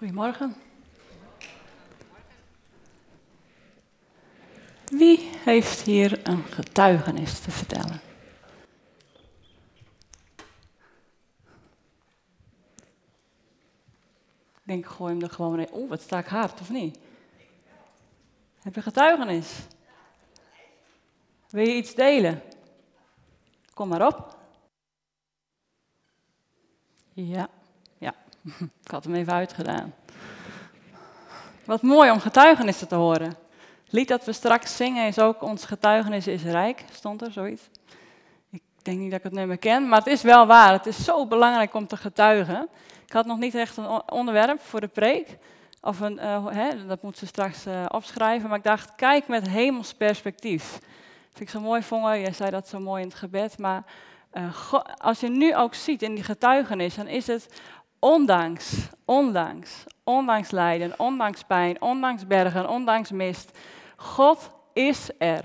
Goedemorgen. Wie heeft hier een getuigenis te vertellen? Ik denk, gooi hem er gewoon in. Oeh, wat sta ik hard, of niet? Heb je getuigenis? Wil je iets delen? Kom maar op. Ja. Ik had hem even uitgedaan. Wat mooi om getuigenissen te horen. Het lied dat we straks zingen is ook Ons getuigenis is rijk, stond er zoiets. Ik denk niet dat ik het nummer ken, maar het is wel waar. Het is zo belangrijk om te getuigen. Ik had nog niet echt een onderwerp voor de preek. Of een, uh, hè, dat moet ze straks uh, opschrijven. Maar ik dacht, kijk met hemels perspectief. Vind ik zo mooi, Vongen. Jij zei dat zo mooi in het gebed. Maar uh, als je nu ook ziet in die getuigenis, dan is het ondanks, ondanks, ondanks lijden, ondanks pijn, ondanks bergen, ondanks mist. God is er.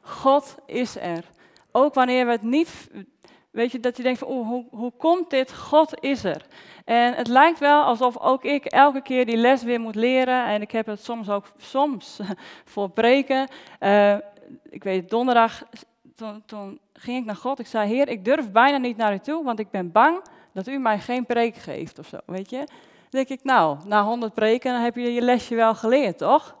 God is er. Ook wanneer we het niet, weet je, dat je denkt van, oh, hoe, hoe komt dit? God is er. En het lijkt wel alsof ook ik elke keer die les weer moet leren. En ik heb het soms ook soms voor preken. Uh, ik weet, donderdag, toen, toen ging ik naar God. Ik zei, Heer, ik durf bijna niet naar u toe, want ik ben bang dat u mij geen preek geeft of zo, weet je. Dan denk ik, nou, na honderd preken heb je je lesje wel geleerd, toch?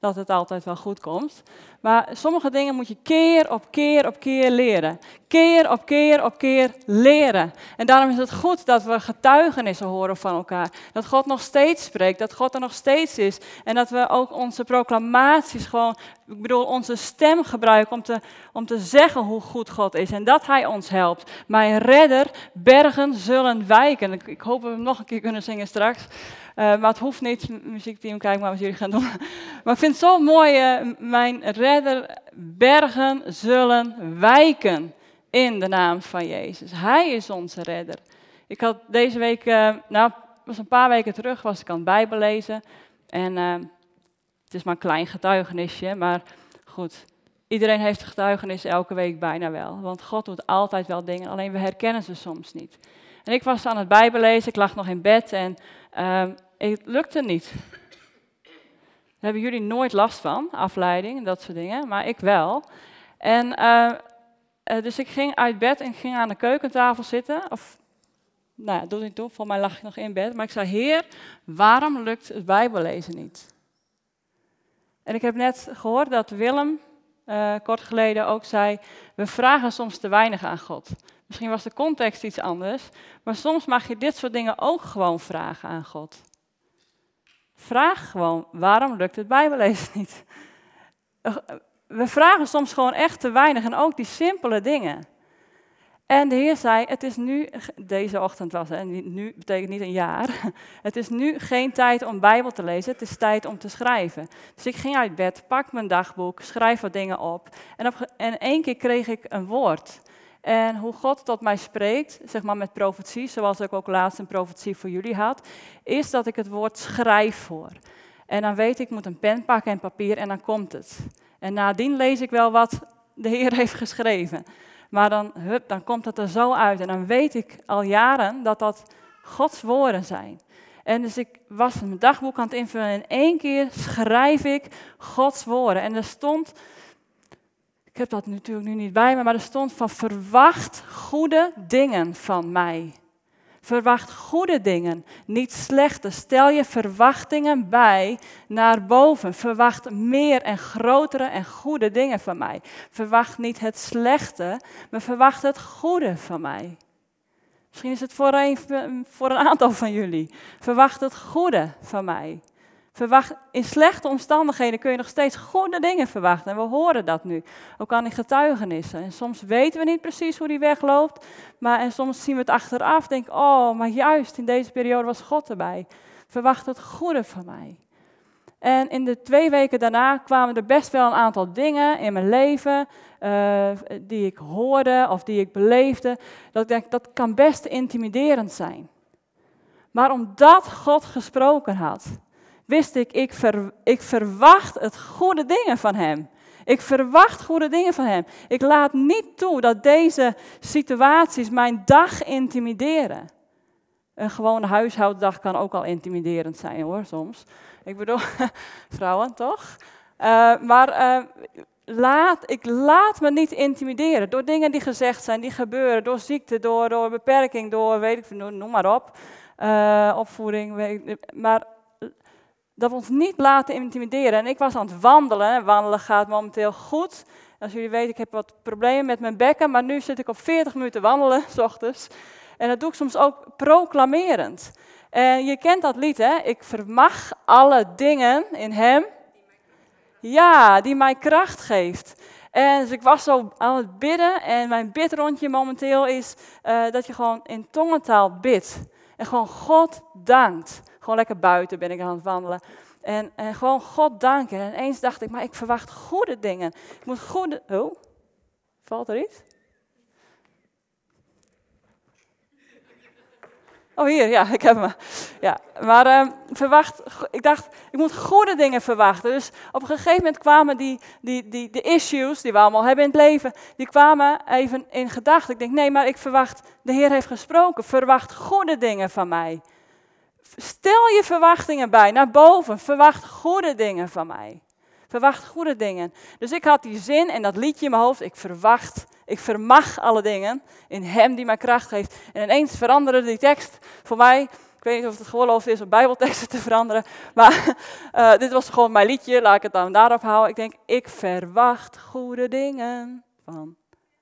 Dat het altijd wel goed komt. Maar sommige dingen moet je keer op keer op keer leren. Keer op keer op keer leren. En daarom is het goed dat we getuigenissen horen van elkaar. Dat God nog steeds spreekt, dat God er nog steeds is. En dat we ook onze proclamaties gewoon, ik bedoel, onze stem gebruiken om te, om te zeggen hoe goed God is. En dat Hij ons helpt. Mijn redder, bergen zullen wijken. Ik, ik hoop dat we hem nog een keer kunnen zingen straks. Uh, maar het hoeft niet, muziekteam, kijk maar wat jullie gaan doen. maar ik vind het zo mooi, uh, mijn redder, bergen zullen wijken in de naam van Jezus. Hij is onze redder. Ik had deze week, uh, nou, was een paar weken terug, was ik aan het Bijbel lezen. En het is maar een klein getuigenisje, maar goed. Iedereen heeft getuigenis elke week bijna wel. Want God doet altijd wel dingen, alleen we herkennen ze soms niet. En ik was aan het Bijbel lezen, ik lag nog in bed en uh, het lukte niet. Daar hebben jullie nooit last van, afleiding, dat soort dingen, maar ik wel. En uh, dus ik ging uit bed en ging aan de keukentafel zitten. Of, nou ja, doe niet toe, voor mij lag ik nog in bed. Maar ik zei, Heer, waarom lukt het Bijbellezen niet? En ik heb net gehoord dat Willem uh, kort geleden ook zei, we vragen soms te weinig aan God. Misschien was de context iets anders, maar soms mag je dit soort dingen ook gewoon vragen aan God. Vraag gewoon, waarom lukt het Bijbellezen niet? We vragen soms gewoon echt te weinig en ook die simpele dingen. En de Heer zei, het is nu, deze ochtend was het, en nu betekent niet een jaar, het is nu geen tijd om Bijbel te lezen, het is tijd om te schrijven. Dus ik ging uit bed, pak mijn dagboek, schrijf wat dingen op en, op, en één keer kreeg ik een woord. En hoe God tot mij spreekt, zeg maar met profetie, zoals ik ook laatst een profetie voor jullie had, is dat ik het woord schrijf voor. En dan weet ik, ik moet een pen pakken en papier en dan komt het. En nadien lees ik wel wat de Heer heeft geschreven. Maar dan, hup, dan komt het er zo uit. En dan weet ik al jaren dat dat Gods woorden zijn. En dus ik was mijn dagboek aan het invullen en in één keer schrijf ik Gods woorden. En er stond ik heb dat natuurlijk nu niet bij me, maar er stond van verwacht goede dingen van mij. Verwacht goede dingen, niet slechte. Stel je verwachtingen bij naar boven. Verwacht meer en grotere en goede dingen van mij. Verwacht niet het slechte, maar verwacht het goede van mij. Misschien is het voor een, voor een aantal van jullie. Verwacht het goede van mij. Verwacht, in slechte omstandigheden kun je nog steeds goede dingen verwachten. En we horen dat nu, ook aan die getuigenissen. En soms weten we niet precies hoe die weg loopt. Maar en soms zien we het achteraf. Denk, oh, maar juist in deze periode was God erbij. Verwacht het goede van mij. En in de twee weken daarna kwamen er best wel een aantal dingen in mijn leven uh, die ik hoorde of die ik beleefde. Dat ik denk, dat kan best intimiderend zijn. Maar omdat God gesproken had, wist ik, ik, ik verwacht het goede dingen van Hem. Ik verwacht goede dingen van Hem. Ik laat niet toe dat deze situaties mijn dag intimideren. Een gewone huishouddag kan ook al intimiderend zijn hoor, soms. Ik bedoel, vrouwen toch? Uh, maar uh, laat, ik laat me niet intimideren door dingen die gezegd zijn, die gebeuren, door ziekte, door, door beperking, door, weet ik, noem maar op, uh, opvoeding. Weet maar dat we ons niet laten intimideren. En ik was aan het wandelen, wandelen gaat momenteel goed. Als jullie weten, ik heb wat problemen met mijn bekken, maar nu zit ik op 40 minuten wandelen, s ochtends. En dat doe ik soms ook proclamerend. En je kent dat lied, hè? Ik vermag alle dingen in Hem. Ja, die mij kracht geeft. En dus ik was zo aan het bidden en mijn bidrondje momenteel is uh, dat je gewoon in tongentaal bidt. En gewoon God dankt. Gewoon lekker buiten ben ik aan het wandelen. En, en gewoon God danken. En eens dacht ik, maar ik verwacht goede dingen. Ik moet goede... Oh, valt er iets? Oh, hier, ja, ik heb hem. Ja, maar uh, verwacht, ik dacht, ik moet goede dingen verwachten. Dus op een gegeven moment kwamen die, die, die de issues die we allemaal hebben in het leven, die kwamen even in gedachten. Ik denk, nee, maar ik verwacht, de Heer heeft gesproken, verwacht goede dingen van mij. Stel je verwachtingen bij, naar boven, verwacht goede dingen van mij. Verwacht goede dingen. Dus ik had die zin en dat liedje in mijn hoofd, ik verwacht ik vermag alle dingen in Hem die mij kracht geeft. En ineens veranderde die tekst voor mij. Ik weet niet of het geoorloofd is om bijbelteksten te veranderen. Maar uh, dit was gewoon mijn liedje. Laat ik het dan daarop houden. Ik denk, ik verwacht goede dingen van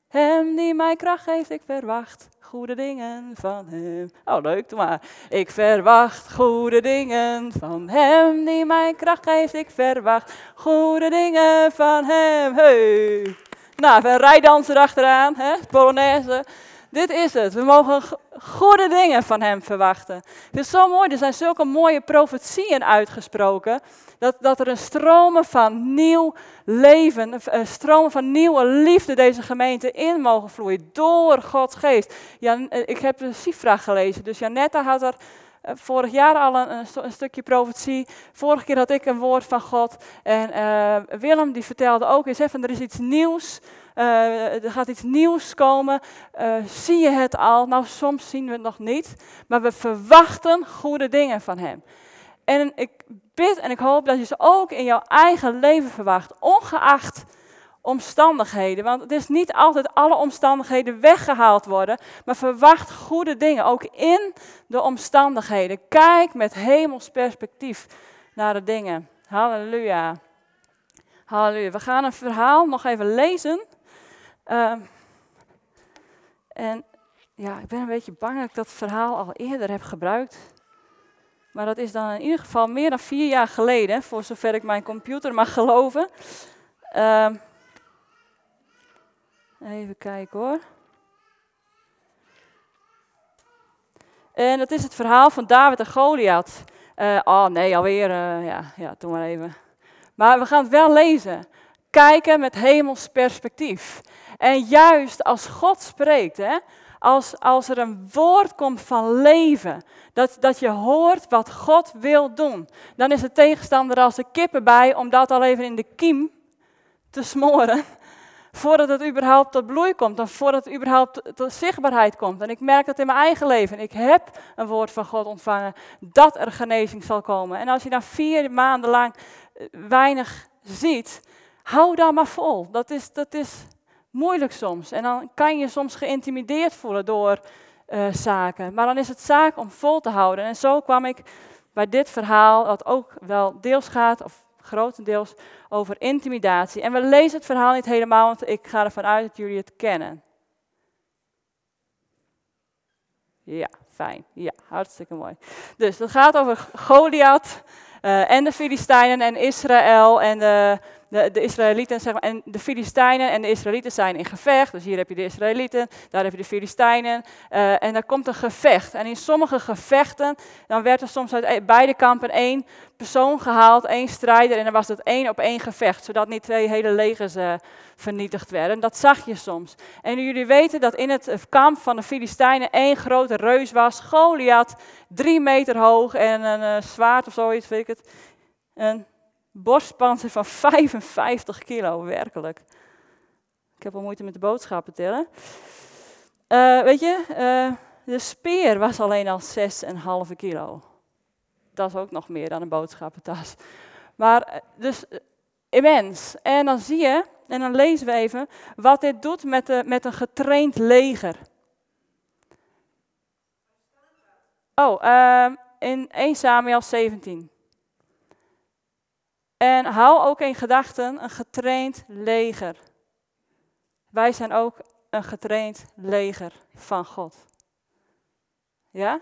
Hem die mij kracht geeft. Ik verwacht goede dingen van Hem. Oh, leuk, doe maar. Ik verwacht goede dingen van Hem die mij kracht geeft. Ik verwacht goede dingen van Hem. Hey. Nou, een rijdanser achteraan, hè, Polonaise. Dit is het. We mogen goede dingen van hem verwachten. Het is zo mooi. Er zijn zulke mooie profetieën uitgesproken. Dat, dat er een stromen van nieuw leven, een stromen van nieuwe liefde deze gemeente in mogen vloeien. Door Gods geest. Ja, ik heb de Sifra gelezen. Dus Janetta had er eh, vorig jaar al een, een, stukje profetie. Vorige keer had ik een woord van God. En uh, Willem die vertelde ook eens even, er is iets nieuws. Uh, er gaat iets nieuws komen. Uh, zie je het al? Nou, soms zien we het nog niet. Maar we verwachten goede dingen van hem. En ik bid en ik hoop dat je ze ook in jouw eigen leven verwacht. Ongeacht omstandigheden. Want het is niet altijd alle omstandigheden weggehaald worden, maar verwacht goede dingen, ook in de omstandigheden. Kijk met hemels perspectief naar de dingen. Halleluja. Halleluja. We gaan een verhaal nog even lezen. Uh, en ja, ik ben een beetje bang dat ik dat verhaal al eerder heb gebruikt. Maar dat is dan in ieder geval meer dan vier jaar geleden, voor zover ik mijn computer mag geloven. Uh, Even kijken hoor. En dat is het verhaal van David en Goliath. Uh, oh nee, alweer. Uh, ja, ja, doe maar even. Maar we gaan het wel lezen. Kijken met hemels perspectief. En juist als God spreekt, hè, als, als er een woord komt van leven, dat, dat je hoort wat God wil doen, dan is de tegenstander als de kippen bij om dat al even in de kiem te smoren voordat het überhaupt tot bloei komt, en voordat het überhaupt tot zichtbaarheid komt. En ik merk dat in mijn eigen leven. Ik heb een woord van God ontvangen dat er genezing zal komen. En als je dan vier maanden lang eh, weinig ziet, hou dan maar vol. Dat is, dat is moeilijk soms. En dan kan je soms geïntimideerd voelen door uh, zaken. Maar dan is het zaak om vol te houden. En zo kwam ik bij dit verhaal, dat ook wel deels gaat, of grotendeels over intimidatie. En we lezen het verhaal niet helemaal, want ik ga ervan uit dat jullie het kennen. Ja, fijn. Ja, hartstikke mooi. Dus dat gaat over Goliath uh, en de Filistijnen en Israël en de de, de Israëlieten zeg maar, en de Filistijnen en de Israëlieten zijn in gevecht. Dus hier heb je de Israëlieten, daar heb je de Filistijnen. Uh, en daar komt een gevecht. En in sommige gevechten, dan werd er soms uit e-, beide kampen één persoon gehaald, één strijder. En dan was het één op één gevecht, zodat niet twee hele legers uh, vernietigd werden. Dat zag je soms. En jullie weten dat in het kamp van de Filistijnen één grote reus was, Goliath, drie meter hoog en een zwaard of zoiets, weet ik het. Een borstpanzer van 55 kilo, werkelijk. Ik heb al moeite met de boodschappen tellen. Uh, weet je, uh, de speer was alleen al 6,5 kilo. Dat is ook nog meer dan een boodschappentas. Maar eh, dus eh, immens. En dan zie je, en dan lezen we even, wat dit doet met, de, met een getraind leger. Oh, uh, in 1 Samuel 17. En hou ook in gedachten een getraind leger. Wij zijn ook een getraind leger van God. Ja?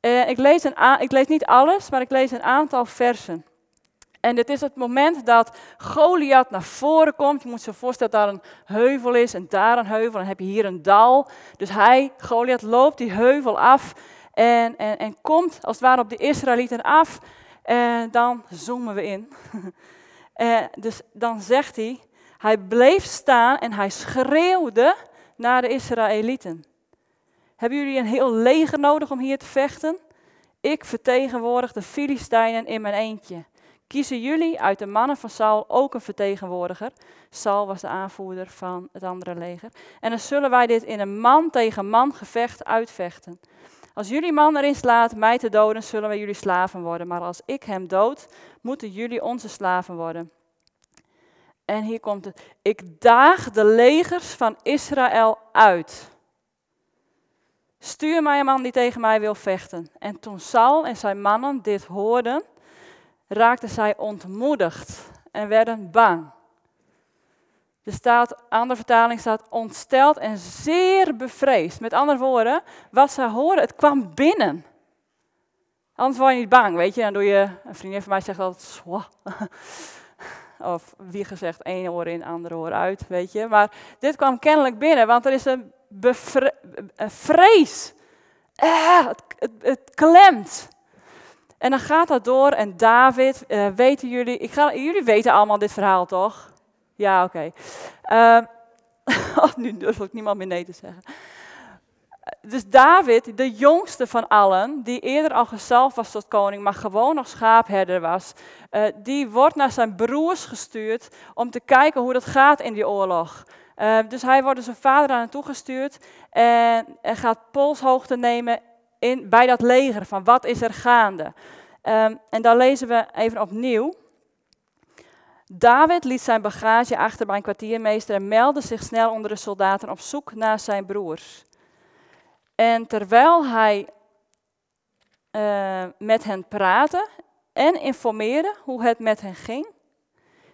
Uh, ik, lees een ik lees niet alles, maar ik lees een aantal versen. En dit is het moment dat Goliath naar voren komt. Je moet je voorstellen dat daar een heuvel is en daar een heuvel. En dan heb je hier een dal. Dus hij, Goliath, loopt die heuvel af en, en, en komt als het ware op de Israëlieten af. En dan zoomen we in. en dus dan zegt hij, hij bleef staan en hij schreeuwde naar de Israëlieten. Hebben jullie een heel leger nodig om hier te vechten? Ik vertegenwoordig de Filistijnen in mijn eentje. Kiezen jullie uit de mannen van Saul ook een vertegenwoordiger? Saul was de aanvoerder van het andere leger. En dan zullen wij dit in een man tegen man gevecht uitvechten. Als jullie man erin slaat mij te doden, zullen wij jullie slaven worden. Maar als ik hem dood, moeten jullie onze slaven worden. En hier komt het. Ik daag de legers van Israël uit. Stuur mij een man die tegen mij wil vechten. En toen Saul en zijn mannen dit hoorden, raakten zij ontmoedigd en werden bang. Er staat, andere vertaling staat ontsteld en zeer bevreesd. Met andere woorden, wat ze horen, het kwam binnen. Anders word je niet bang, weet je. Dan doe je, een vriendin van mij zegt altijd. Of wie gezegd, één oor in, andere oor uit, weet je. Maar dit kwam kennelijk binnen, want er is een, vrees. Ah, het, het, klemt. En dan gaat dat door en David, uh, weten jullie, ik ga, jullie weten allemaal dit verhaal toch? Ja, oké. Okay. Uh, nu durf ik niemand meer nee te zeggen. Dus David, de jongste van allen, die eerder al gezalfd was tot koning, maar gewoon nog schaapherder was, uh, die wordt naar zijn broers gestuurd om te kijken hoe dat gaat in die oorlog. Uh, dus hij wordt zijn vader daar naartoe gestuurd en, en gaat polshoogte nemen in, bij dat leger van wat is er gaande. Um, en dan lezen we even opnieuw. David liet zijn bagage achter bij een kwartiermeester en meldde zich snel onder de soldaten op zoek naar zijn broers. En terwijl hij uh, met hen praatte en informeerde hoe het met hen ging,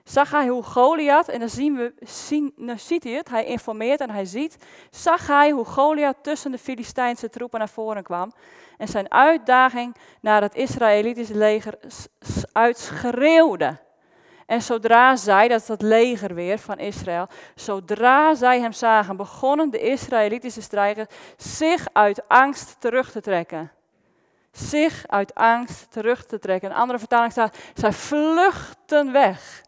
zag hij hoe Goliath, en dan, zien we, zien, ziet hij het, hij informeert en hij ziet, zag hij hoe Goliath tussen de Filistijnse troepen naar voren kwam en zijn uitdaging naar het Israëlitische leger uitschreeuwde. En zodra zij, dat is dat leger weer van Israël, zodra zij hem zagen, begonnen de Israëlitische strijders zich uit angst terug te trekken. Zich uit angst terug te trekken. Een andere vertaling staat, zij vluchten weg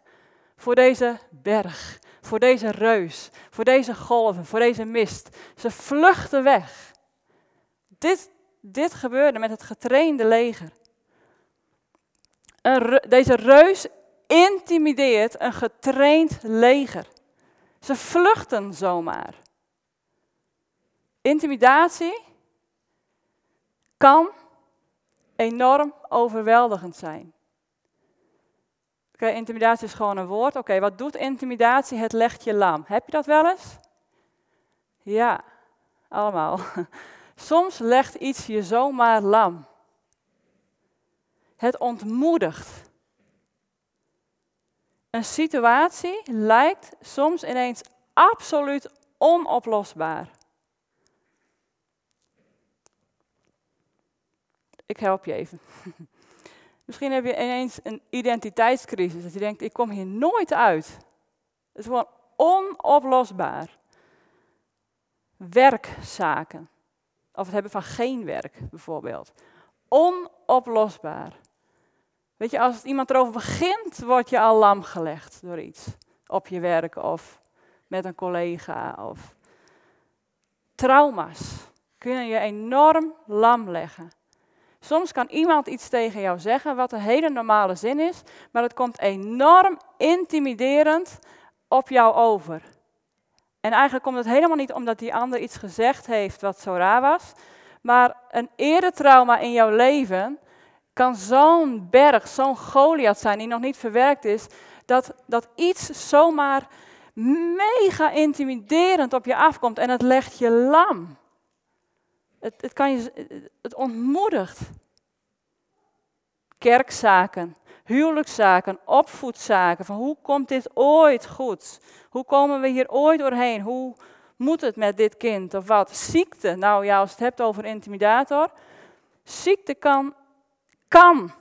voor deze berg, voor deze reus, voor deze golven, voor deze mist. Ze vluchten weg. Dit, dit gebeurde met het getrainde leger. Deze reus intimideert een getraind leger. Ze vluchten zomaar. Intimidatie kan enorm overweldigend zijn. Oké, intimidatie is gewoon een woord. Oké, wat doet intimidatie? Het legt je lam. Heb je dat wel eens? Ja, allemaal. Soms legt iets je zomaar lam. Het ontmoedigt. Een situatie lijkt soms ineens absoluut onoplosbaar. Ik help je even. Misschien heb je ineens een identiteitscrisis. Dat je denkt, ik kom hier nooit uit. Het is gewoon onoplosbaar. Werkzaken. Of het hebben van geen werk, bijvoorbeeld. Onoplosbaar. Weet je, als iemand erover begint, word je al lam gelegd door iets. Op je werk of met een collega. Of trauma's kunnen je enorm lam leggen. Soms kan iemand iets tegen jou zeggen wat een hele normale zin is, maar het komt enorm intimiderend op jou over. En eigenlijk komt het helemaal niet omdat die ander iets gezegd heeft wat zo raar was. Maar een eretrauma in jouw leven kan zo'n berg, zo'n Goliath zijn die nog niet verwerkt is, dat, dat iets zomaar mega intimiderend op je afkomt en het legt je lam. Het, het, kan je, het ontmoedigt. Kerkzaken, huwelijkszaken, opvoedzaken. Van hoe komt dit ooit goed? Hoe komen we hier ooit doorheen? Hoe moet het met dit kind of wat? Ziekte. Nou ja, als het hebt over intimidator. Ziekte kan, kan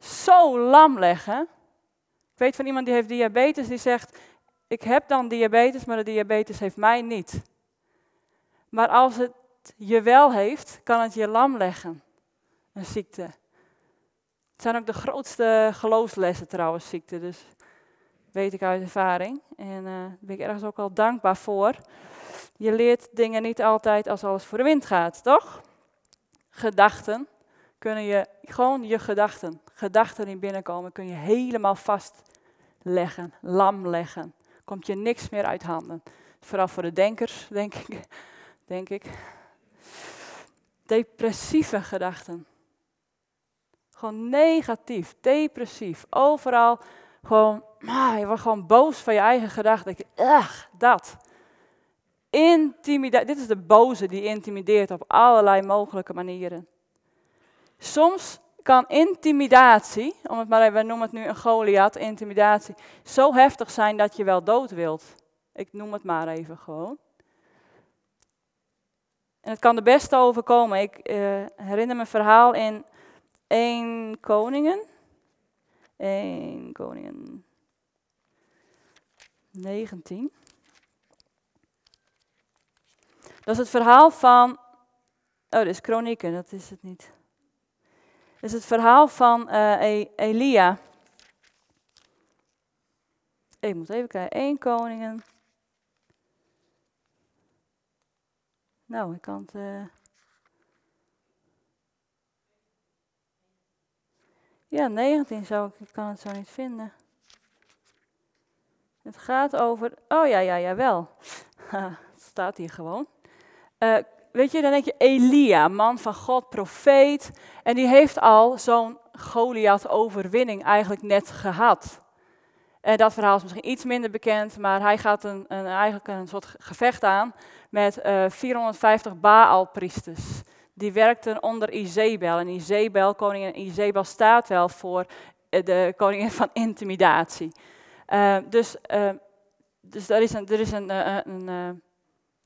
zo lam leggen. Ik weet van iemand die heeft diabetes, die zegt, ik heb dan diabetes, maar de diabetes heeft mij niet. Maar als het je wel heeft, kan het je lam leggen, een ziekte. Het zijn ook de grootste geloofslessen trouwens, ziekte, dus weet ik uit ervaring. En uh, daar ben ik ergens ook al dankbaar voor. Je leert dingen niet altijd als alles voor de wind gaat, toch? Gedachten kunnen je, gewoon je gedachten, gedachten die binnenkomen, kun je helemaal vastleggen, lam leggen. Komt je niks meer uit handen. Vooral voor de denkers, denk ik. Denk ik. Depressieve gedachten. Gewoon negatief, depressief. Overal gewoon, ah, je wordt gewoon boos van je eigen gedachten. Ach, dat. Intimidatie. Dit is de boze die intimideert op allerlei mogelijke manieren. Soms kan intimidatie, om het maar we noemen het nu een Goliath, intimidatie, zo heftig zijn dat je wel dood wilt. Ik noem het maar even gewoon. En het kan de beste overkomen. Ik uh, herinner me een verhaal in 1 Koningen. 1 Koningen 19. Dat is het verhaal van. Oh, dit is Kronieken, dat is het niet. Is het verhaal van uh, Elia. Ik moet even kijken. 1 Koningen. Nou, ik kan het. Uh... Ja, 19 zou ik, ik kan het zo niet vinden. Het gaat over. Oh ja, ja, ja, wel. het staat hier gewoon. Uh, weet je, dan denk je Elia, man van God, profeet. En die heeft al zo'n Goliath-overwinning eigenlijk net gehad. En dat verhaal is misschien iets minder bekend, maar hij gaat een, een eigenlijk een soort gevecht aan met uh, 450 Baal-priesters. Die werkten onder Izebel. En Izebel, koningin Izebel, staat wel voor eh, de koningin van intimidatie. Uh, dus, dus er is een, er is een, een, een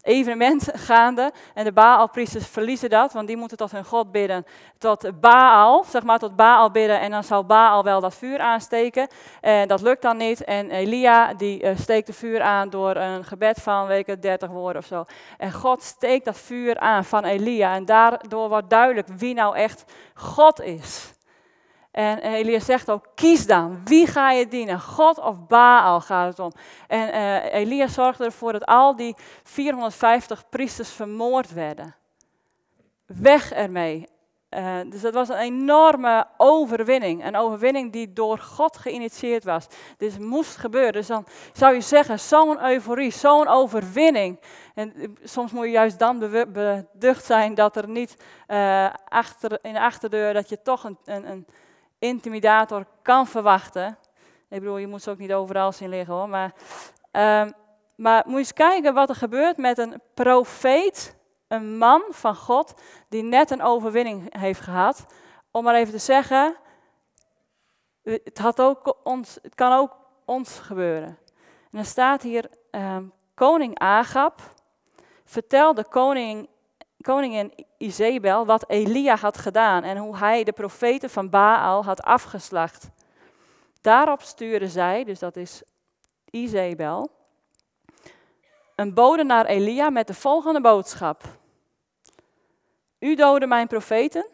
evenement gaande. En de Baalpriesters verliezen dat, want die moeten tot hun God bidden. Tot Baal, zeg maar tot Baal bidden. En dan zal Baal wel dat vuur aansteken. En dat lukt dan niet. En Elia die uh, steekt het vuur aan door een gebed van, ik 30 woorden of zo. En God steekt dat vuur aan van Elia. En daardoor wordt duidelijk wie nou echt God is. En Elia zegt ook, kies dan, wie ga je dienen? God of Baal gaat het om. En uh, Elia zorgde ervoor dat al die 450 priesters vermoord werden. Weg ermee. Uh, dus dat was een enorme overwinning. Een overwinning die door God geïnitieerd was. Dit moest gebeuren. Dus dan zou je zeggen, zo'n euforie, zo'n overwinning. En eh, soms moet je juist dan beducht zijn dat er niet achter, in de achterdeur, dat je toch een, een, een intimidator kan verwachten. Ik bedoel, je moet ze ook niet overal zien liggen hoor. Maar, um, maar moet je eens kijken wat er gebeurt met een profeet, een man van God, die net een overwinning heeft gehad. Om maar even te zeggen, het, had ook ons, het kan ook ons gebeuren. En dan staat hier, um, koning Agab vertelde koning koningin Izebel wat Elia had gedaan en hoe hij de profeten van Baal had afgeslacht. Daarop stuurde zij, dus dat is Izebel, een bode naar Elia met de volgende boodschap. U doodde mijn profeten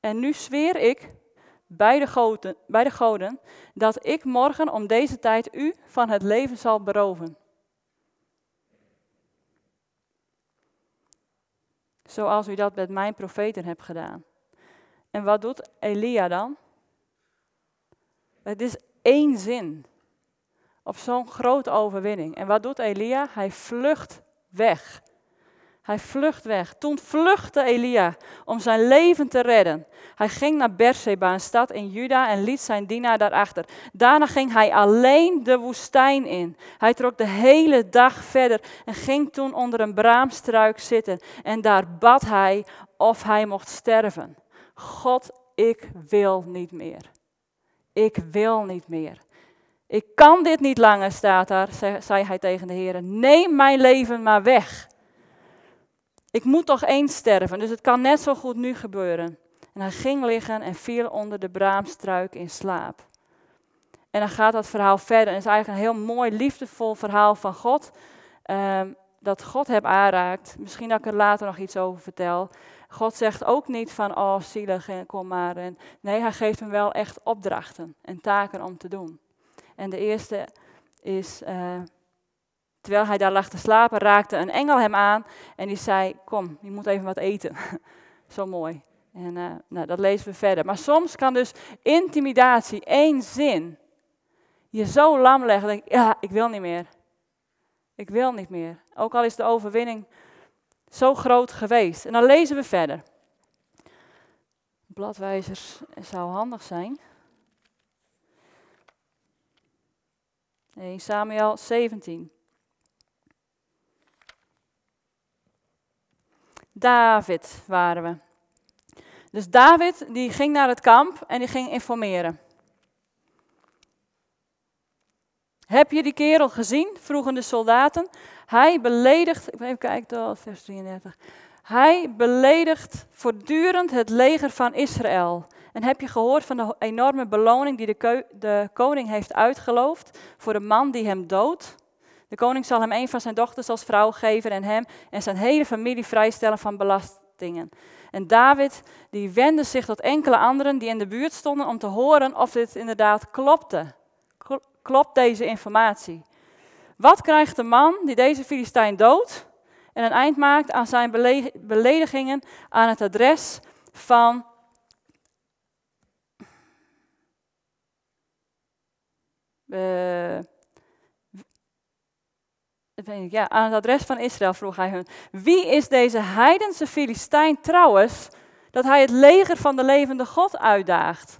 en nu zweer ik bij de, goden, bij de goden dat ik morgen om deze tijd u van het leven zal beroven. Zoals u dat met mijn profeten hebt gedaan. En wat doet Elia dan? Het is één zin. op zo'n grote overwinning. En wat doet Elia? Hij vlucht weg. Hij vlucht weg. Toen vluchtte Elia om zijn leven te redden. Hij ging naar Beersheba, een stad in Juda, en liet zijn dienaar daarachter. Daarna ging hij alleen de woestijn in. Hij trok de hele dag verder en ging toen onder een braamstruik zitten. En daar bad hij of hij mocht sterven. God, ik wil niet meer. Ik wil niet meer. Ik kan dit niet langer, staat daar, zei hij tegen de Heer. Neem mijn leven maar weg. Ik moet toch eens sterven, dus het kan net zo goed nu gebeuren. En hij ging liggen en viel onder de braamstruik in slaap. En dan gaat dat verhaal verder. En het is eigenlijk een heel mooi, liefdevol verhaal van God. Ehm, dat God hem aanraakt. Misschien dat ik er later nog iets over vertel. God zegt ook niet van, oh zielig kom maar. En, nee, hij geeft hem wel echt opdrachten en taken om te doen. En de eerste is, uh, terwijl hij daar lag te slapen, raakte een engel hem aan en die zei, kom, je moet even wat eten. Zo mooi. En uh, nou, dat lezen we verder. Maar soms kan dus intimidatie, één zin, je zo lam leggen, denk ja, ik wil niet meer. Ik wil niet meer. Ook al is de overwinning zo groot geweest. En dan lezen we verder. Bladwijzers zou handig zijn. 1 Samuel 17. David waren we. Dus David die ging naar het kamp en die ging informeren. Heb je die kerel gezien? vroegen de soldaten. Hij beledigt, even kijken vers 33. Hij beledigt voortdurend het leger van Israël. En heb je gehoord van de enorme beloning die de, de koning heeft uitgeloofd voor de man die hem doodt? De koning zal hem een van zijn dochters als vrouw geven en hem en zijn hele familie vrijstellen van belastingen. En David die wendde zich tot enkele anderen die in de buurt stonden om te horen of dit inderdaad klopte. Klopt deze informatie? Wat krijgt de man die deze Filistijn doodt en een eind maakt aan zijn beledigingen aan het adres van uh, ja, aan het adres van Israël vroeg hij hun. Wie is deze heidense Filistijn trouwens, dat hij het leger van de levende God uitdaagt?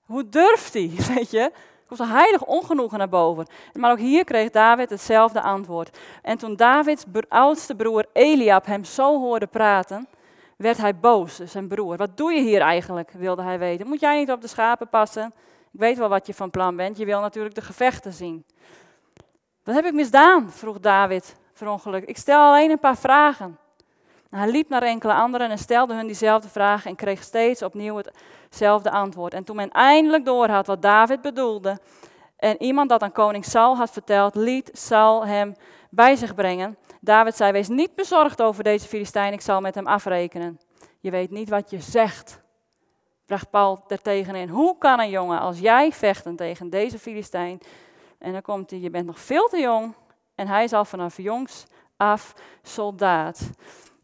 Hoe durft hij, weet je? Komt een heilig ongenoegen naar boven. Maar ook hier kreeg David hetzelfde antwoord. En toen Davids oudste broer Eliab hem zo hoorde praten, werd hij boos, dus zijn broer. Wat doe je hier eigenlijk, wilde hij weten. Moet jij niet op de schapen passen? Ik weet wel wat je van plan bent. Je wil natuurlijk de gevechten zien. Wat heb ik misdaan? vroeg David verongeluk. Ik stel alleen een paar vragen. Hij liep naar enkele anderen en stelde hun diezelfde vragen en kreeg steeds opnieuw hetzelfde antwoord. En toen men eindelijk doorhad wat David bedoelde en iemand dat aan koning Saul had verteld, liet Saul hem bij zich brengen. David zei, wees niet bezorgd over deze Filistijn, ik zal met hem afrekenen. Je weet niet wat je zegt, bracht Paul er tegenin. Hoe kan een jongen als jij vechten tegen deze Filistijn? En dan komt hij, je bent nog veel te jong en hij is al vanaf jongs af soldaat.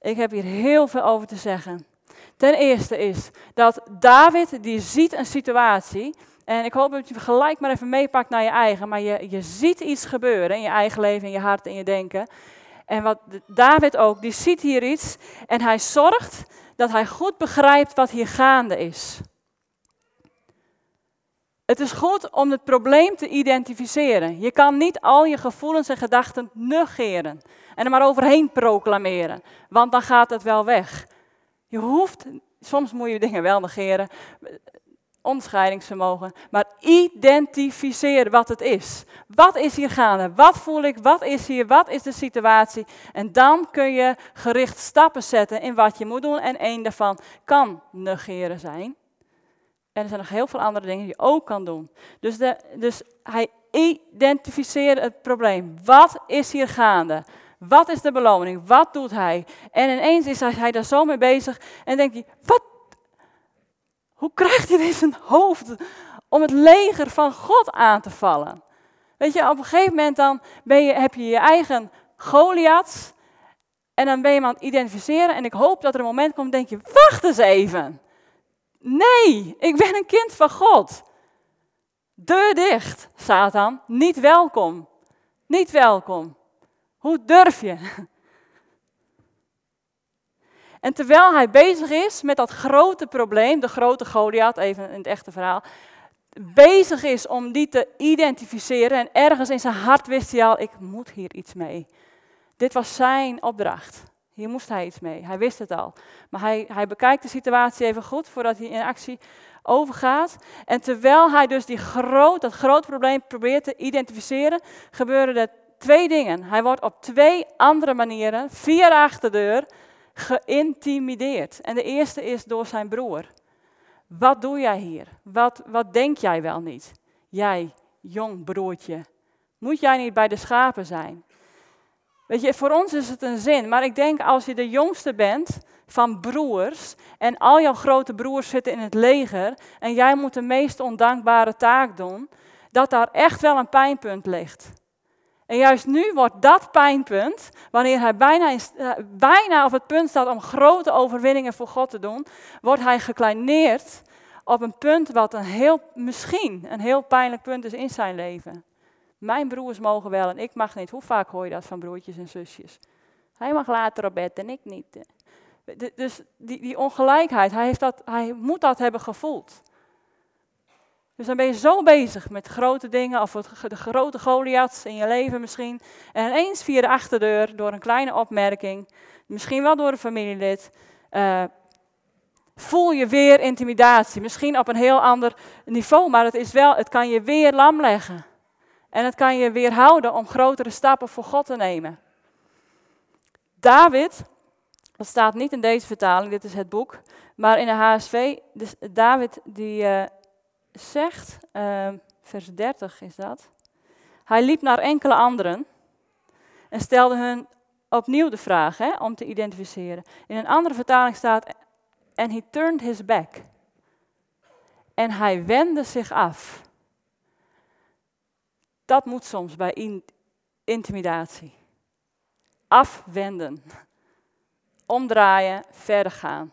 Ik heb hier heel veel over te zeggen. Ten eerste is dat David, die ziet een situatie. En ik hoop dat je gelijk maar even meepakt naar je eigen. Maar je, je ziet iets gebeuren in je eigen leven, in je hart en je denken. En wat David ook, die ziet hier iets. En hij zorgt dat hij goed begrijpt wat hier gaande is. Het is goed om het probleem te identificeren. Je kan niet al je gevoelens en gedachten negeren en er maar overheen proclameren, want dan gaat het wel weg. Je hoeft, soms moet je dingen wel negeren, onderscheidingsvermogen, maar identificeer wat het is. Wat is hier gaande? Wat voel ik? Wat is hier? Wat is de situatie? En dan kun je gericht stappen zetten in wat je moet doen en één daarvan kan negeren zijn. En er zijn nog heel veel andere dingen die je ook kan doen. Dus, de, dus hij identificeert het probleem. Wat is hier gaande? Wat is de beloning? Wat doet hij? En ineens is hij daar zo mee bezig en denkt hij, wat? Hoe krijgt hij dit zijn hoofd om het leger van God aan te vallen? Weet je, op een gegeven moment dan ben je, heb je je eigen Goliaths en dan ben je hem aan het identificeren en ik hoop dat er een moment komt, denk je, wacht eens even. Nee, ik ben een kind van God. Deur dicht, Satan. Niet welkom. Niet welkom. Hoe durf je? En terwijl hij bezig is met dat grote probleem, de grote Goliath, even in het echte verhaal, bezig is om die te identificeren en ergens in zijn hart wist hij al, ik moet hier iets mee. Dit was zijn opdracht. Hier moest hij iets mee. Hij wist het al. Maar hij, hij bekijkt de situatie even goed voordat hij in actie overgaat. En terwijl hij dus die groot, dat groot probleem probeert te identificeren, gebeuren er twee dingen. Hij wordt op twee andere manieren, via de achterdeur, geïntimideerd. En de eerste is door zijn broer. Wat doe jij hier? Wat, wat denk jij wel niet? Jij, jong broertje, moet jij niet bij de schapen zijn? Weet je, voor ons is het een zin, maar ik denk als je de jongste bent van broers en al jouw grote broers zitten in het leger en jij moet de meest ondankbare taak doen, dat daar echt wel een pijnpunt ligt. En juist nu wordt dat pijnpunt, wanneer hij bijna, eh, bijna op het punt staat om grote overwinningen voor God te doen, wordt hij gekleineerd op een punt wat een heel, misschien een heel pijnlijk punt is in zijn leven. Mijn broers mogen wel en ik mag niet. Hoe vaak hoor je dat van broertjes en zusjes? Hij mag later op bed en ik niet. Dus die, die ongelijkheid, hij, heeft dat, hij moet dat hebben gevoeld. Dus dan ben je zo bezig met grote dingen of de grote Goliaths in je leven misschien. En ineens via de achterdeur, door een kleine opmerking, misschien wel door een familielid, uh, voel je weer intimidatie. Misschien op een heel ander niveau, maar het, is wel, het kan je weer lam leggen. En het kan je weerhouden om grotere stappen voor God te nemen. David, dat staat niet in deze vertaling, dit is het boek, maar in de HSV, dus David die uh, zegt, uh, vers 30 is dat, hij liep naar enkele anderen en stelde hun opnieuw de vraag hè, om te identificeren. In een andere vertaling staat, en he turned his back. En hij wendde zich af. Dat moet soms bij intimidatie. Afwenden. Omdraaien, verder gaan.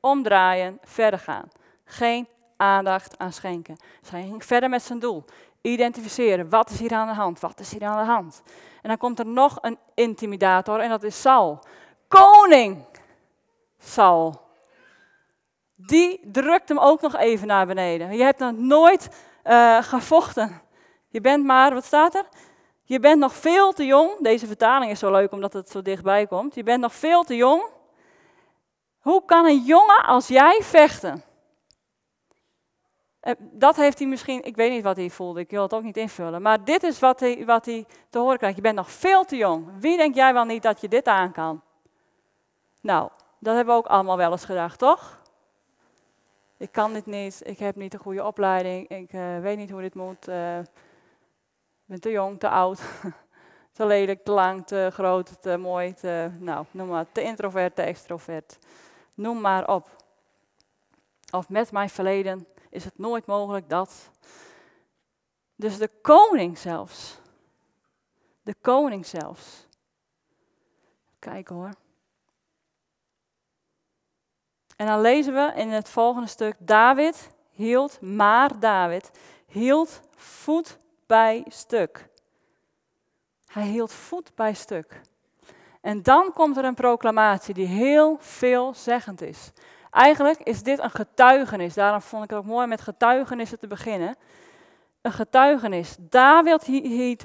Omdraaien, verder gaan. Geen aandacht aan schenken. Hij ging verder met zijn doel. Identificeren, wat is hier aan de hand? Wat is hier aan de hand? En dan komt er nog een intimidator en dat is Saul. Koning Saul. Die drukt hem ook nog even naar beneden. Je hebt nog nooit uh, gevochten. Je bent maar, wat staat er? Je bent nog veel te jong. Deze vertaling is zo leuk omdat het zo dichtbij komt. Je bent nog veel te jong. Hoe kan een jongen als jij vechten? Eh, dat heeft hij misschien, ik weet niet wat hij voelde, ik wil het ook niet invullen. Maar dit is wat hij, wat hij te horen krijgt. Je bent nog veel te jong. Wie denk jij wel niet dat je dit aan kan? Nou, dat hebben we ook allemaal wel eens gedacht, toch? Ik kan dit niet, ik heb niet een goede opleiding, ik uh, weet niet hoe dit moet. Uh, ik ben te jong, te oud, te lelijk, te lang, te groot, te mooi, te, nou, noem maar, te introvert, te extrovert. Noem maar op. Of met mijn verleden is het nooit mogelijk dat. Dus de koning zelfs. De koning zelfs. Kijken hoor. En dan lezen we in het volgende stuk: David hield, maar David hield voet bij stuk. Hij hield voet bij stuk. En dan komt er een proclamatie die heel veelzeggend is. Eigenlijk is dit een getuigenis. Daarom vond ik het ook mooi met getuigenissen te beginnen. Een getuigenis. David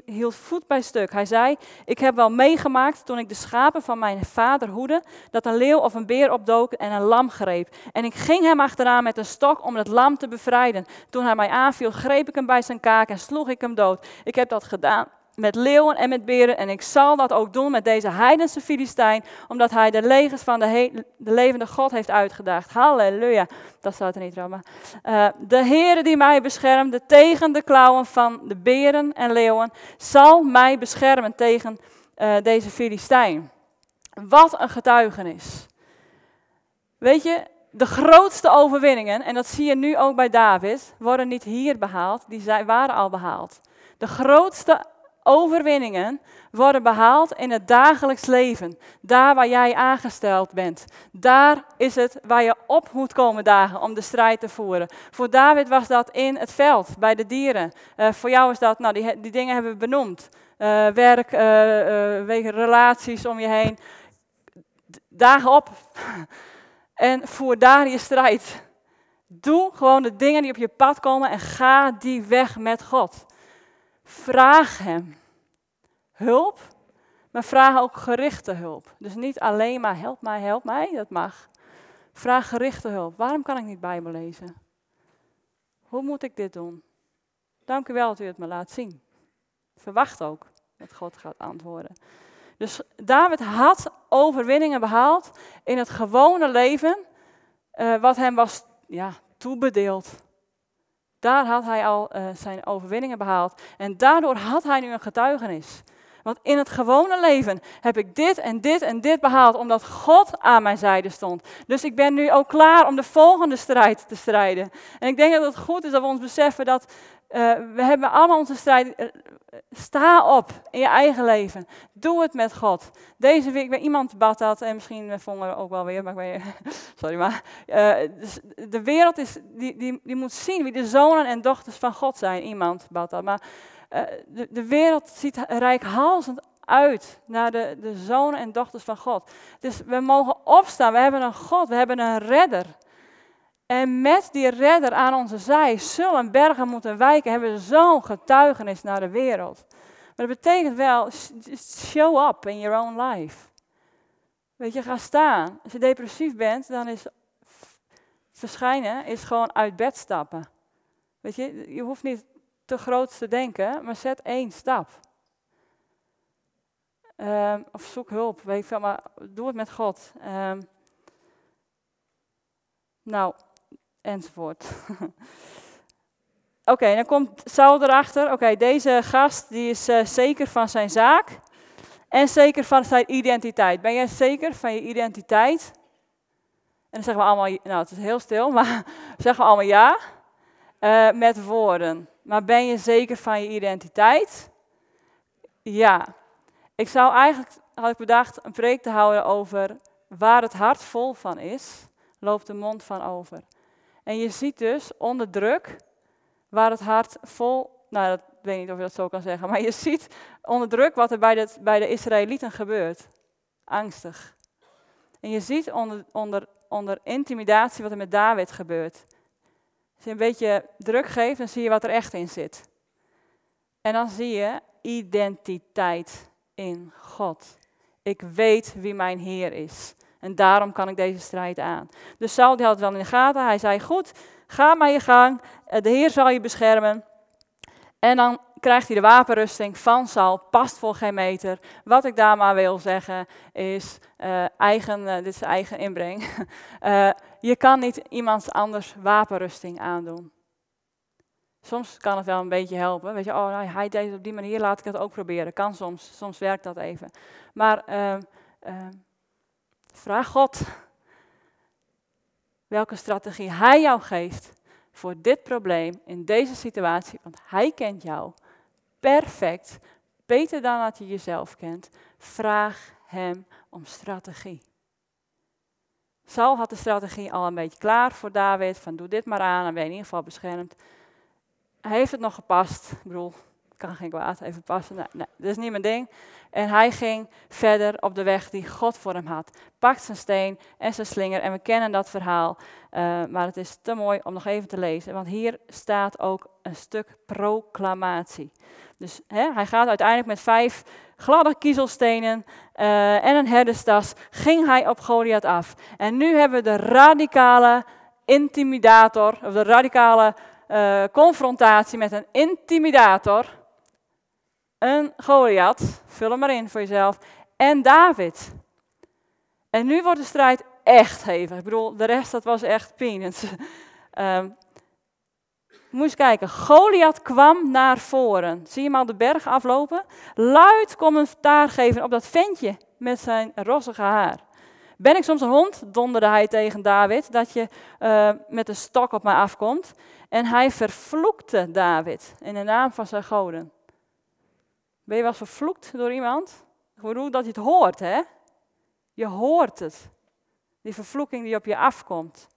hield voet bij stuk. Hij zei: Ik heb wel meegemaakt toen ik de schapen van mijn vader hoede, dat een leeuw of een beer opdook en een lam greep. En ik ging hem achteraan met een stok om het lam te bevrijden. Toen hij mij aanviel, greep ik hem bij zijn kaak en sloeg ik hem dood. Ik heb dat gedaan met leeuwen en met beren. En ik zal dat ook doen met deze heidense Filistijn, omdat hij de legers van de, de levende God heeft uitgedaagd. Halleluja. Dat staat er niet, Roma. Uh, de Heere die mij beschermde tegen de klauwen van de beren en leeuwen, zal mij beschermen tegen uh, deze Filistijn. Wat een getuigenis. Weet je, de grootste overwinningen, en dat zie je nu ook bij David, worden niet hier behaald, die zijn, waren al behaald. De grootste overwinningen worden behaald in het dagelijks leven. Daar waar jij aangesteld bent. Daar is het waar je op moet komen dagen om de strijd te voeren. Voor David was dat in het veld, bij de dieren. Uh, voor jou is dat, nou die, die dingen hebben we benoemd. Uh, werk, uh, relaties om je heen. Dagen op. en voer daar je strijd. Doe gewoon de dingen die op je pad komen en ga die weg met God. Vraag Hem hulp, maar vraag ook gerichte hulp. Dus niet alleen maar help mij, help mij, dat mag. Vraag gerichte hulp. Waarom kan ik niet Bijbel lezen? Hoe moet ik dit doen? Dank u wel dat u het me laat zien. Verwacht ook dat God gaat antwoorden. Dus David had overwinningen behaald in het gewone leven, uh, wat hem was ja, toebedeeld. Daar had hij al uh, zijn overwinningen behaald. En daardoor had hij nu een getuigenis. Want in het gewone leven heb ik dit en dit en dit behaald, omdat God aan mijn zijde stond. Dus ik ben nu ook klaar om de volgende strijd te strijden. En ik denk dat het goed is dat we ons beseffen dat uh, we hebben allemaal onze strijd. Uh, sta op in je eigen leven. Doe het met God. Deze week, bij iemand bad dat, en misschien vonden we ook wel weer, maar ik sorry maar. Uh, de wereld is, die, die, die moet zien wie de zonen en dochters van God zijn. Iemand bad. Maar de, de wereld ziet rijkhalsend uit naar de, de zonen en dochters van God. Dus we mogen opstaan. We hebben een God, we hebben een redder. En met die redder aan onze zij zullen bergen moeten wijken, hebben we zo'n getuigenis naar de wereld. Maar dat betekent wel, show up in your own life. Weet je, ga staan. Als je depressief bent, dan is verschijnen is gewoon uit bed stappen. Weet je, je hoeft niet te groot te denken, maar zet één stap. Um, of zoek hulp, weet je veel, maar doe het met God. Um, nou, enzovoort. Oké, dan komt Saul erachter. Oké, deze gast die is uh, zeker van zijn zaak en zeker van zijn identiteit. Ben jij zeker van je identiteit? En dan zeggen we allemaal, nou het is heel stil, maar zeggen we allemaal ja uh, met woorden. Maar ben je zeker van je identiteit? Ja. Ik zou eigenlijk, had ik bedacht, een preek te houden over waar het hart vol van is, loopt de mond van over. En je ziet dus onder druk, waar het hart vol, nou dat weet ik niet of je dat zo kan zeggen, maar je ziet onder druk wat er bij de, bij de Israëlieten gebeurt. Angstig. En je ziet onder, onder, onder intimidatie wat er met David gebeurt. Als je een beetje druk geeft, dan zie je wat er echt in zit. En dan zie je identiteit in God. Ik weet wie mijn Heer is. En daarom kan ik deze strijd aan. Dus Saul had het wel in de gaten. Hij zei, goed, ga maar je gang. Eh, de Heer zal je beschermen. En dan krijgt hij de wapenrusting van Saul, past voor geen meter. Wat ik daar maar wil zeggen is, uh, eigen, uh, dit is eigen inbreng. uh, je kan niet iemand anders wapenrusting aandoen. Soms kan het wel een beetje helpen. Weet je, oh, nou, hij deed het op die manier, laat ik het ook proberen. Kan soms, soms werkt dat even. Maar ehm, ehm, Vraag God welke strategie Hij jou geeft voor dit probleem in deze situatie. Want Hij kent jou perfect, beter dan dat je jezelf kent. Vraag Hem om strategie. Saul had de strategie al een beetje klaar voor David, van doe dit maar aan, dan ben je in ieder geval beschermd. Hij heeft het nog gepast. Ik bedoel, kan geen kwaad, even passen. Nee, dat is niet mijn ding. En hij ging verder op de weg die God voor hem had. Pakt zijn steen en zijn slinger. En we kennen dat verhaal. Uh, maar het is te mooi om nog even te lezen. Want hier staat ook een stuk proclamatie. Dus hè, hij gaat uiteindelijk met vijf gladde kiezelstenen uh, en een herderstas. Ging hij op Goliath af. En nu hebben we de radicale intimidator. Of de radicale uh, confrontatie met een intimidator een Goliath, vul hem maar in voor jezelf, en David. En nu wordt de strijd echt hevig. Ik bedoel, de rest dat was echt peanuts. um, eens kijken, Goliath kwam naar voren. Zie je hem al de berg aflopen? Luid commentaar geven op dat ventje met zijn rossige haar. Ben ik soms een hond, donderde hij tegen David, dat je uh, met een stok op mij afkomt. En hij vervloekte David in de naam van zijn goden. Ben je wel vervloekt door iemand? Ik bedoel dat je het hoort, hè? Je hoort het. Die vervloeking die op je afkomt.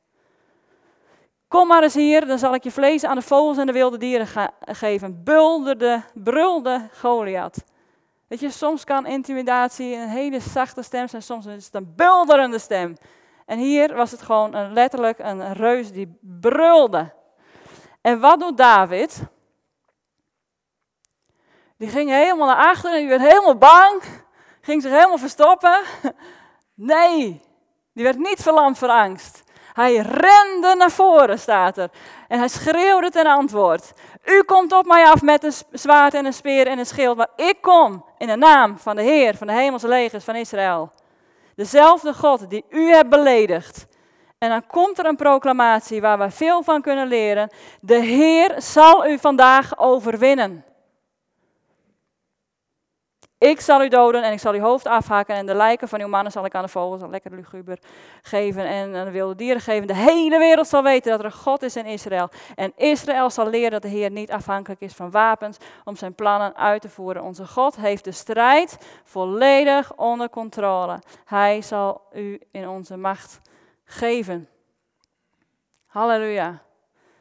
Kom maar eens hier, dan zal ik je vlees aan de vogels en de wilde dieren geven. Bulderde, brulde Goliath. Weet je, soms kan intimidatie een hele zachte stem zijn, soms is het een bulderende stem. En hier was het gewoon een, letterlijk een reus die brulde. En wat doet David? Die ging helemaal naar achteren en die werd helemaal bang. Ging zich helemaal verstoppen. Nee, die werd niet verlamd voor angst. Hij rende naar voren, staat er. En hij schreeuwde ten antwoord. U komt op mij af met een zwaard en een speer en een schild, maar ik kom in de naam van de Heer, van de hemelse legers van Israël. Dezelfde God die u hebt beledigd. En dan komt er een proclamatie waar we veel van kunnen leren. De Heer zal u vandaag overwinnen. Ik zal u doden en ik zal uw hoofd afhakken en de lijken van uw mannen zal ik aan de vogels, lekker luguber, geven en aan de wilde dieren geven. De hele wereld zal weten dat er een God is in Israël. En Israël zal leren dat de Heer niet afhankelijk is van wapens om zijn plannen uit te voeren. Onze God heeft de strijd volledig onder controle. Hij zal u in onze macht geven. Halleluja.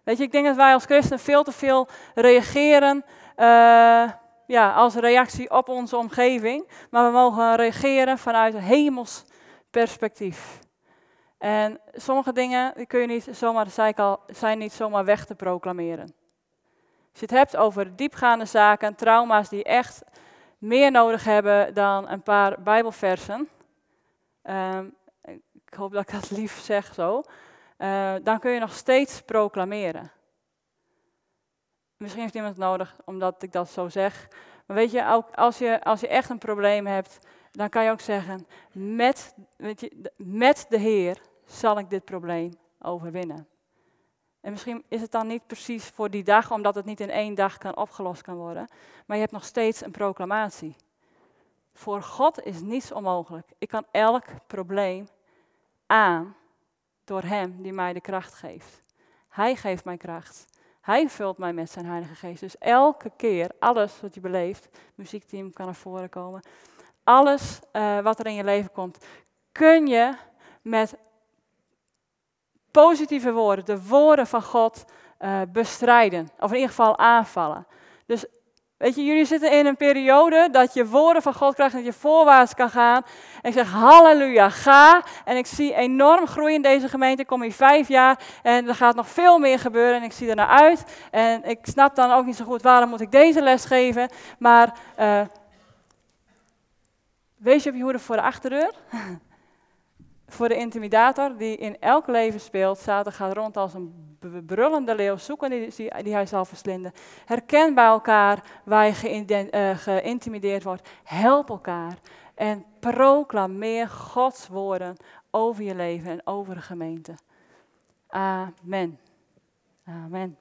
Weet je, ik denk dat wij als christenen veel te veel reageren. Uh, ja, als reactie op onze omgeving, maar we mogen reageren vanuit een hemels perspectief. En sommige dingen die kun je niet zomaar, zei ik al, zijn niet zomaar weg te proclameren. Als je het hebt over diepgaande zaken, trauma's die echt meer nodig hebben dan een paar Bijbelversen. Ehm, ik hoop dat ik dat lief zeg zo. Uh, dan kun je nog steeds proclameren. Misschien heeft iemand het nodig omdat ik dat zo zeg. Maar weet je, ook als je, als je echt een probleem hebt, dan kan je ook zeggen, met, met de Heer zal ik dit probleem overwinnen. En misschien is het dan niet precies voor die dag, omdat het niet in één dag kan opgelost kan worden. Maar je hebt nog steeds een proclamatie. Voor God is niets onmogelijk. Ik kan elk probleem aan door Hem die mij de kracht geeft. Hij geeft mij kracht. Hij vult mij met zijn Heilige Geest. Dus elke keer, alles wat je beleeft, muziekteam kan naar voren komen, alles uh, wat er in je leven komt, kun je met positieve woorden, de woorden van God, uh, bestrijden. Of in ieder geval aanvallen. Dus Weet je, jullie zitten in een periode dat je woorden van God krijgt dat je voorwaarts kan gaan. En ik zeg, halleluja, ga. En ik zie enorm groei in deze gemeente. Ik kom hier vijf jaar en er gaat nog veel meer gebeuren en ik zie er naar uit. En ik snap dan ook niet zo goed waarom moet ik deze les geven. Maar uh, wees je op je hoede voor de achterdeur. voor de intimidator die in elk leven speelt. Satan gaat rond als een brullende leeuw, zoeken die, die, hij zal verslinden. Herken bij elkaar waar je uh, geïntimideerd wordt. Help elkaar en proclameer Gods woorden over je leven en over de gemeente. Amen. Amen.